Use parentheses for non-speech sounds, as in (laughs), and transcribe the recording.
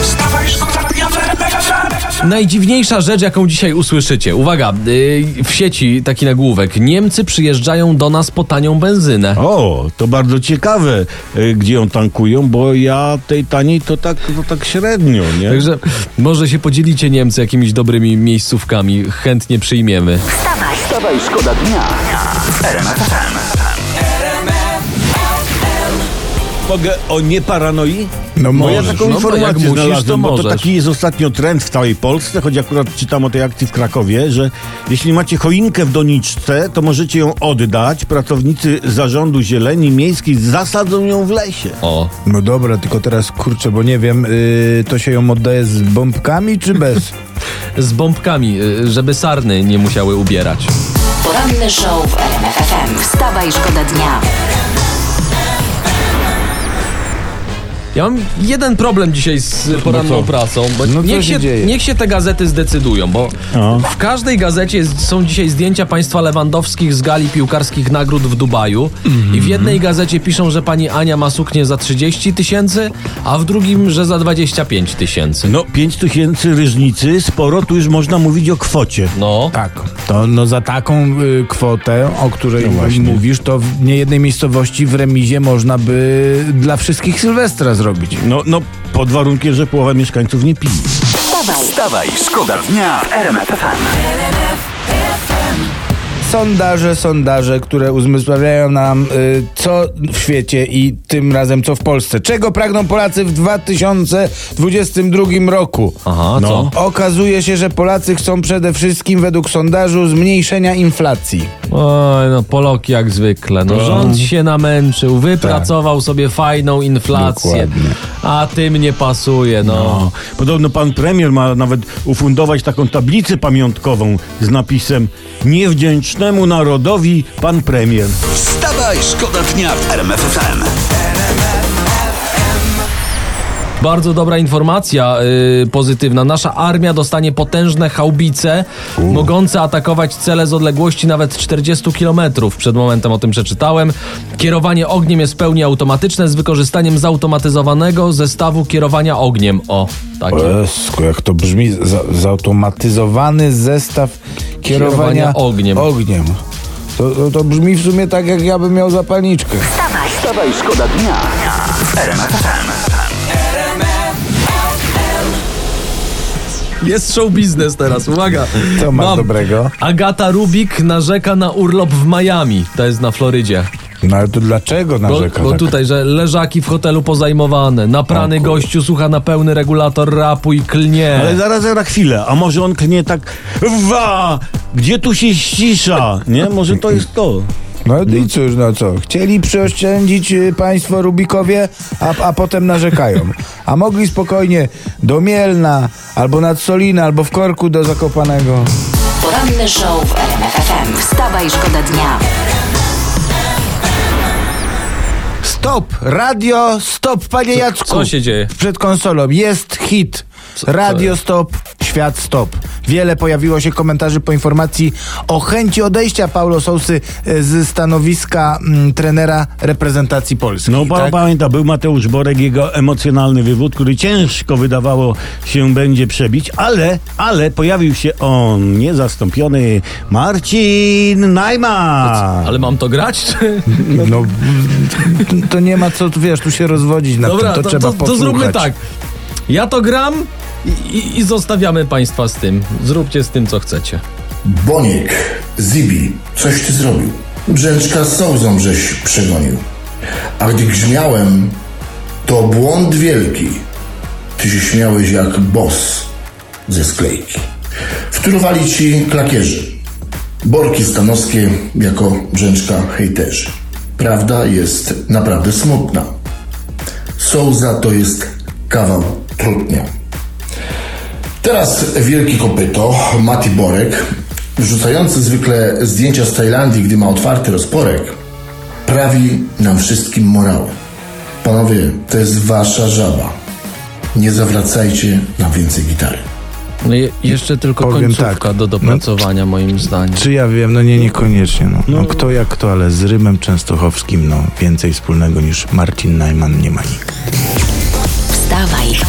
FM. Wstawaj, szkoda dnia w RMF FM. Najdziwniejsza rzecz, jaką dzisiaj usłyszycie. Uwaga, yy, w sieci taki nagłówek. Niemcy przyjeżdżają do nas po tanią benzynę. O, to bardzo ciekawe, y, gdzie ją tankują, bo ja tej taniej to tak, to tak średnio, nie? Także może się podzielicie Niemcy jakimiś dobrymi miejscówkami. Chętnie przyjmiemy. Wstawaj, Wstawaj, szkoda dnia w RMF FM. Mogę o nieparanoi? No Bo ja możesz. taką No to jak informację musisz, znalazłem, to bo to możesz. taki jest ostatnio trend w całej Polsce, choć akurat czytam o tej akcji w Krakowie, że jeśli macie choinkę w doniczce, to możecie ją oddać. Pracownicy Zarządu Zieleni Miejskiej zasadzą ją w lesie. O. No dobra, tylko teraz kurczę, bo nie wiem, yy, to się ją oddaje z bombkami czy bez? (laughs) Z bombkami, yy, żeby sarny nie musiały ubierać. poranny show w RMF FM. Wstawaj, szkoda dnia. Ja mam jeden problem dzisiaj z poranną co? pracą, bo No niech, się się, niech się te gazety zdecydują, bo O. w każdej gazecie jest, są dzisiaj zdjęcia państwa Lewandowskich z gali piłkarskich nagród w Dubaju i w jednej gazecie piszą, że pani Ania ma suknię za 30 tysięcy, a w drugim, że za 25 tysięcy. No, 5 tysięcy ryżnicy, sporo, tu już można mówić o kwocie. No, Tak. To no za taką y, kwotę, o której No właśnie. mówisz, to w niejednej miejscowości w remizie można by dla wszystkich Sylwestra zrobić. No, no, pod warunkiem, że połowa mieszkańców nie pije. Wstawaj, Wstawaj, szkoda dnia w RMF FM. Sondaże, sondaże, które uzmysławiają nam, y, co w świecie i tym razem co w Polsce. Czego pragną Polacy w 2022 roku? aha, No. co? Okazuje się, że Polacy chcą przede wszystkim według sondażu zmniejszenia inflacji. Oj, no Poloki jak zwykle. No, rząd się namęczył, wypracował sobie fajną inflację, Dokładnie. a tym nie pasuje, no. No. Podobno pan premier ma nawet ufundować taką tablicę pamiątkową z napisem Niewdzięcznemu narodowi pan premier. Wstawaj, szkoda dnia w RMF FM. Bardzo dobra informacja yy, pozytywna. Nasza armia dostanie potężne haubice, mogące atakować cele z odległości nawet 40 km. Przed momentem o tym przeczytałem. Kierowanie ogniem jest w pełni automatyczne z wykorzystaniem zautomatyzowanego zestawu kierowania ogniem. O, tak. Esko, jak to brzmi, za, zautomatyzowany zestaw kierowania, Kierowania ogniem. ogniem. To, to, to brzmi w sumie tak, jak ja bym miał zapalniczkę. Wstawaj, szkoda dnia. Jest show biznes teraz, uwaga. Co masz dobrego? Agata Rubik narzeka na urlop w Miami. To jest na Florydzie. No ale to dlaczego Bo, narzeka? bo tak? tutaj, że leżaki w hotelu pozajmowane, naprany O gościu słucha na pełny regulator rapu i klnie. Ale zaraz, zaraz chwilę, a może on klnie tak Wa! Gdzie tu się ścisza? Nie? Może to jest to. No i cóż, no co? Chcieli przyoszczędzić y, państwo Rubikowie, a, a potem narzekają. A mogli spokojnie do Mielna, albo nad Solina, albo w Korku do Zakopanego. poranny show w RMF FM. Wstawaj, szkoda dnia. Stop! Radio, stop, panie Jacku! co się dzieje? Przed konsolą jest hit. Radio stop, świat stop. Wiele pojawiło się komentarzy po informacji o chęci odejścia Paulo Sousy e, z stanowiska mm, trenera reprezentacji Polski. No, tak? pamięta, był Mateusz Borek, jego emocjonalny wywód, który ciężko wydawało się będzie przebić, ale, ale pojawił się on, niezastąpiony Marcin Najman. Ale mam to grać? Czy... No, to nie ma co, wiesz, tu się rozwodzić Dobra, tym, to, to, trzeba to, to posłuchać. zróbmy tak. Ja to gram i, i, zostawiamy państwa z tym. Zróbcie z tym, co chcecie. Boniek, Zibi, coś ty zrobił. Brzęczka z sołzą żeś przegonił. A gdy grzmiałem, to błąd wielki. Ty się śmiałeś jak boss ze sklejki. Wtórowali ci klakierzy. Borki stanowskie jako brzęczka hejterzy. Prawda jest naprawdę smutna. Sołza to jest kawał trutnia. Teraz wielki kopyto, Mati Borek, rzucający zwykle zdjęcia z Tajlandii, gdy ma otwarty rozporek, prawi nam wszystkim morał. Panowie, to jest wasza żaba. Nie zawracajcie nam więcej gitary. No je, jeszcze tylko Powiem końcówka tak. do no, dopracowania no, moim zdaniem. Czy ja wiem, no nie, no. niekoniecznie. No. no. no. kto jak kto, ale z Rymem Częstochowskim no, więcej wspólnego niż Marcin Najman nie ma nikt.